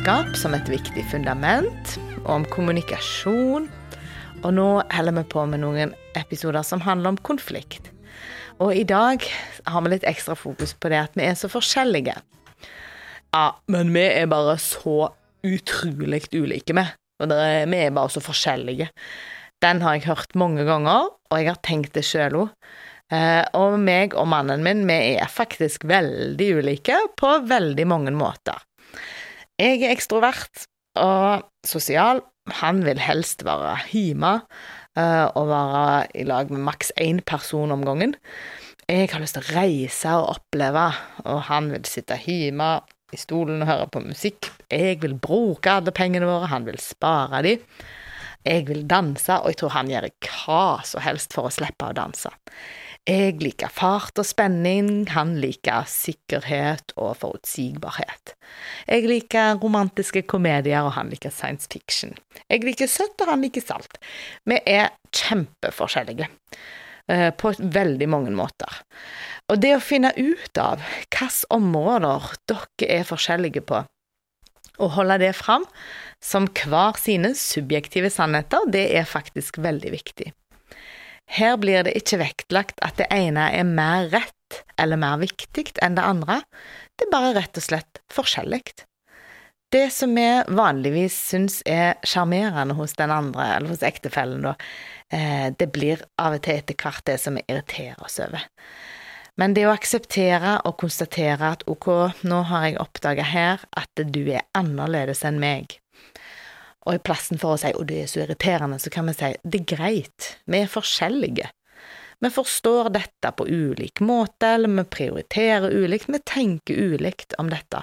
vennskap som et viktig fundament, og om kommunikasjon. Og nå holder vi på med noen episoder som handler om konflikt. Og i dag har vi litt ekstra fokus på det at vi er så forskjellige. Ja, men vi er bare så utrolig ulike, vi. Og er, vi er bare så forskjellige. Den har jeg hørt mange ganger, og jeg har tenkt det sjøl òg. Eh, og meg og mannen min, vi er faktisk veldig ulike på veldig mange måter. Jeg er ekstrovert og sosial. Han vil helst være hjemme uh, og være i lag med maks én person om gangen. Jeg har lyst til å reise og oppleve, og han vil sitte hjemme i stolen og høre på musikk. Jeg vil bruke alle pengene våre, han vil spare de. Jeg vil danse, og jeg tror han gjør hva som helst for å slippe å danse. Jeg liker fart og spenning, han liker sikkerhet og forutsigbarhet. Jeg liker romantiske komedier, og han liker science fiction. Jeg liker søtt, og han liker salt. Vi er kjempeforskjellige eh, på veldig mange måter. Og det å finne ut av hvilke områder dere er forskjellige på, og holde det fram som hver sine subjektive sannheter, det er faktisk veldig viktig. Her blir det ikke vektlagt at det ene er mer rett eller mer viktig enn det andre, det er bare rett og slett forskjellig. Det som vi vanligvis syns er sjarmerende hos den andre, eller hos ektefellen, da, eh, det blir av og til etter hvert det som vi irriterer oss over. Men det å akseptere og konstatere at ok, nå har jeg oppdaga her at du er annerledes enn meg, og i plassen for å si 'å, det er så irriterende', så kan vi si 'det er greit, vi er forskjellige'. Vi forstår dette på ulik måte, eller vi prioriterer ulikt, vi tenker ulikt om dette.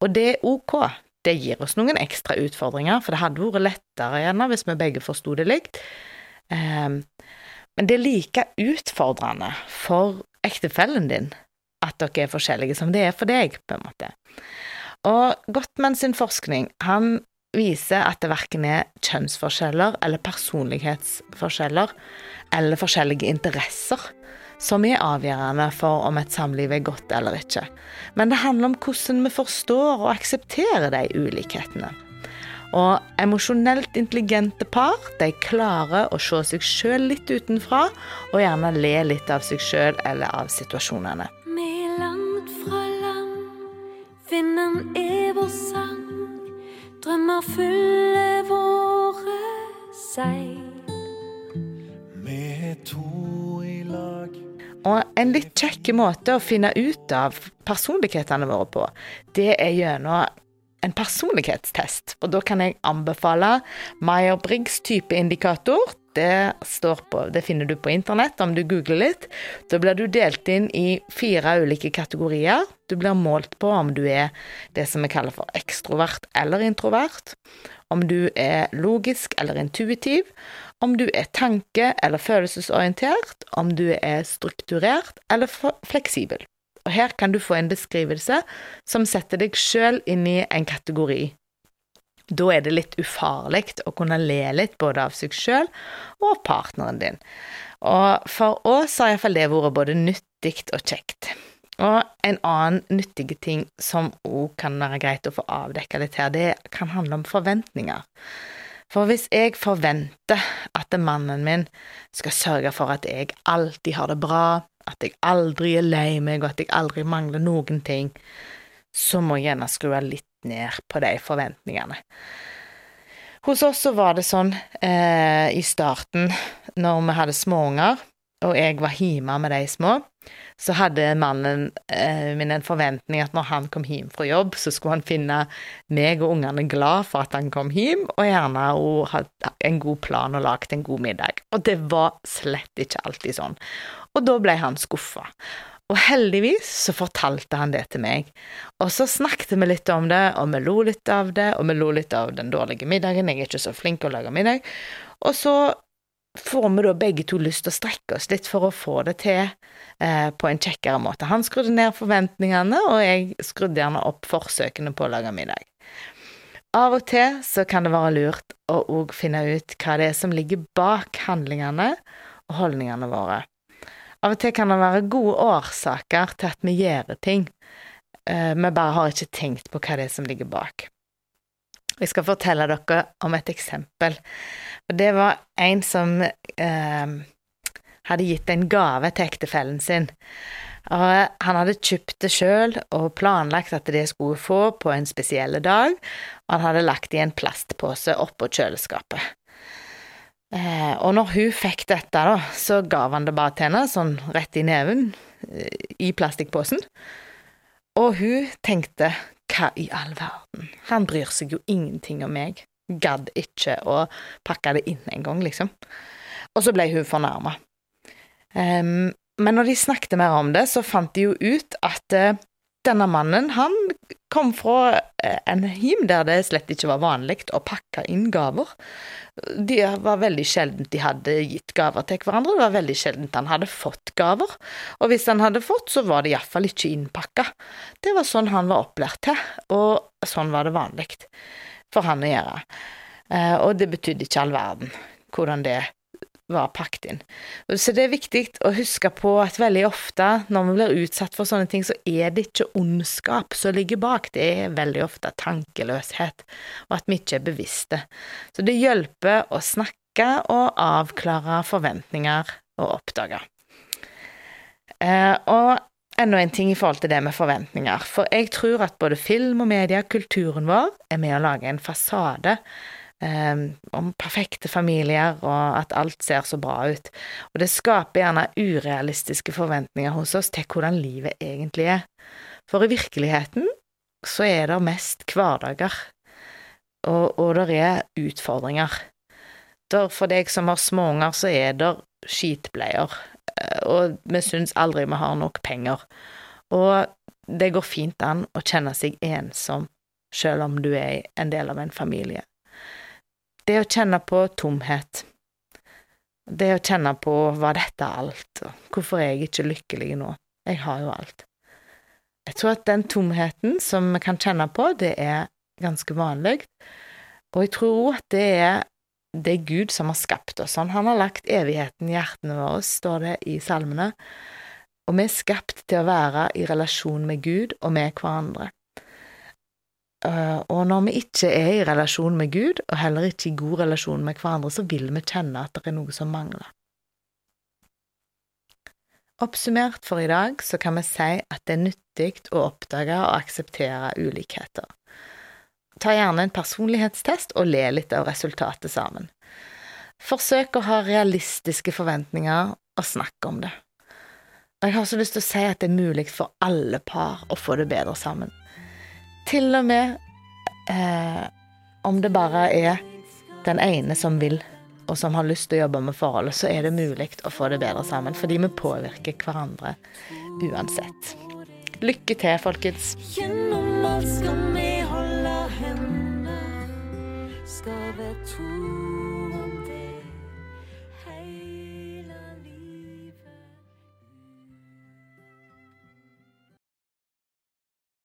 Og det er ok, det gir oss noen ekstra utfordringer, for det hadde vært lettere gjerne hvis vi begge forsto det likt. Um, men det er like utfordrende for ektefellen din at dere er forskjellige som det er for deg, på en måte. Og Gottmann sin forskning, han viser at det verken er kjønnsforskjeller eller personlighetsforskjeller eller forskjellige interesser som er avgjørende for om et samliv er godt eller ikke. Men det handler om hvordan vi forstår og aksepterer de ulikhetene. Og emosjonelt intelligente par de klarer å se seg sjøl litt utenfra, og gjerne le litt av seg sjøl eller av situasjonene. Vi er langt fra land, vinden er vår sang. Drømmer fyller våre seil. Er to i lag. Og en litt kjekk måte å finne ut av personlighetene våre på, det er gjennom en personlighetstest. Og da kan jeg anbefale Meyer-Briggs type indikator. Det, på, det, finner du på internett om du googler litt. Da blir du delt inn i fire ulike kategorier. Du blir målt på om du er det som vi kaller for ekstrovert eller introvert. Om du er logisk eller intuitiv. Om du er tanke- eller følelsesorientert. Om du er strukturert eller fleksibel. Og her kan du få en beskrivelse som setter deg sjøl inn i en kategori da er det litt ufarlig å kunne le litt både av seg sjøl og av partneren din. Og for oss har iallfall det vært både nyttig og kjekt. Og en annen nyttig ting som òg kan være greit å få avdekka litt her, det kan handle om forventninger. For hvis jeg forventer at mannen min skal sørge for at jeg alltid har det bra, at jeg aldri er lei meg, og at jeg aldri mangler noen ting, så må jeg gjerne skru litt ned på de forventningene. Hos oss så var det sånn eh, i starten, når vi hadde småunger, og jeg var hjemme med de små, så hadde mannen eh, min en forventning at når han kom hjem fra jobb, så skulle han finne meg og ungene glad for at han kom hjem, og gjerne og ha en god plan og lagd en god middag. Og det var slett ikke alltid sånn. Og da ble han skuffa. Og heldigvis så fortalte han det til meg. Og så snakket vi litt om det, og vi lo litt av det, og vi lo litt av den dårlige middagen, jeg er ikke så flink til å lage middag. Og så får vi da begge to lyst til å strekke oss litt for å få det til eh, på en kjekkere måte. Han skrudde ned forventningene, og jeg skrudde gjerne opp forsøkene på å lage middag. Av og til så kan det være lurt å òg finne ut hva det er som ligger bak handlingene og holdningene våre. Av og til kan det være gode årsaker til at vi gjør ting. Eh, vi bare har ikke tenkt på hva det er som ligger bak. Jeg skal fortelle dere om et eksempel. Det var en som eh, hadde gitt en gave til ektefellen sin. Og han hadde kjøpt det sjøl og planlagt at det skulle få på en spesiell dag, og han hadde lagt det i en plastpose oppå kjøleskapet. Eh, og når hun fikk dette, da, så gav han det bare til henne, sånn rett i neven, eh, i plastikkposen. Og hun tenkte hva i all verden, han bryr seg jo ingenting om meg, gadd ikke å pakke det inn engang, liksom. Og så ble hun fornærma. Um, men når de snakket mer om det, så fant de jo ut at uh, denne mannen, han kom fra uh, en hjem der det slett ikke var vanlig å pakke inn gaver. Det var veldig sjeldent de hadde gitt gaver til hverandre, det var veldig sjeldent han hadde fått gaver. Og hvis han hadde fått, så var det iallfall ikke innpakka. Det var sånn han var opplært til, og sånn var det vanlig for han å gjøre. Uh, og det betydde ikke all verden hvordan det var pakket inn. Så det er viktig å huske på at veldig ofte når vi blir utsatt for sånne ting, så er det ikke ondskap som ligger bak, det er veldig ofte tankeløshet, og at vi ikke er bevisste. Så det hjelper å snakke og avklare forventninger og oppdage. Eh, og enda en ting i forhold til det med forventninger, for jeg tror at både film og media, kulturen vår, er med å lage en fasade eh, om perfekte familier, og at alt ser så bra ut. Og det skaper gjerne urealistiske forventninger hos oss til hvordan livet egentlig er. For i virkeligheten så er det mest hverdager, og, og det er utfordringer. Der, for deg som har småunger, så er det skitbleier, eh, og vi syns aldri vi har nok penger. Og det går fint an å kjenne seg ensom selv om du er en del av en familie. Det å kjenne på tomhet. Det å kjenne på var dette alt, og hvorfor er jeg ikke lykkelig nå? Jeg har jo alt. Jeg tror at den tomheten som vi kan kjenne på, det er ganske vanlig, og jeg tror at det er det er Gud som har skapt oss sånn. Han har lagt evigheten i hjertene våre, står det i salmene, og vi er skapt til å være i relasjon med Gud og med hverandre. Eh, og når vi ikke er i relasjon med Gud, og heller ikke i god relasjon med hverandre, så vil vi kjenne at det er noe som mangler. Oppsummert for i dag så kan vi si at det er nyttig å oppdage og akseptere ulikheter. Ta gjerne en personlighetstest og le litt av resultatet sammen. Forsøk å ha realistiske forventninger og snakk om det. Jeg har så lyst til å si at det er mulig for alle par å få det bedre sammen. Til og med eh, om det bare er den ene som vil, og som har lyst til å jobbe med forholdet, så er det mulig å få det bedre sammen. Fordi vi påvirker hverandre uansett. Lykke til, folkens. Gjennom alt skal vi holde hender, skal være to.